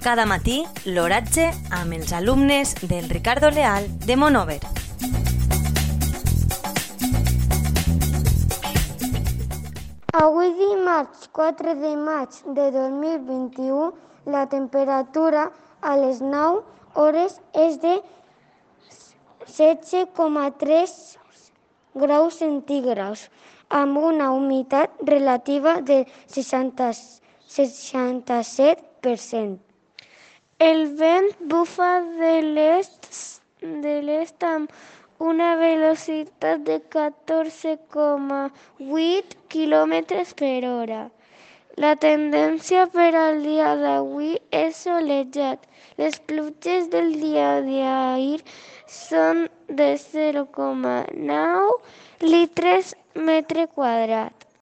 Cada matí, l'oratge amb els alumnes del Ricardo Leal de Monover. Avui dimarts 4 de maig de 2021 la temperatura a les 9 hores és de 16,3 graus centígrads amb una humitat relativa de 60, 67%. El vent bufa de l'est de una velocitat de 14,8 km per hora. La tendència per al dia d'avui és solejat. Les pluges del dia d'ahir són de 0,9 litres metre quadrat.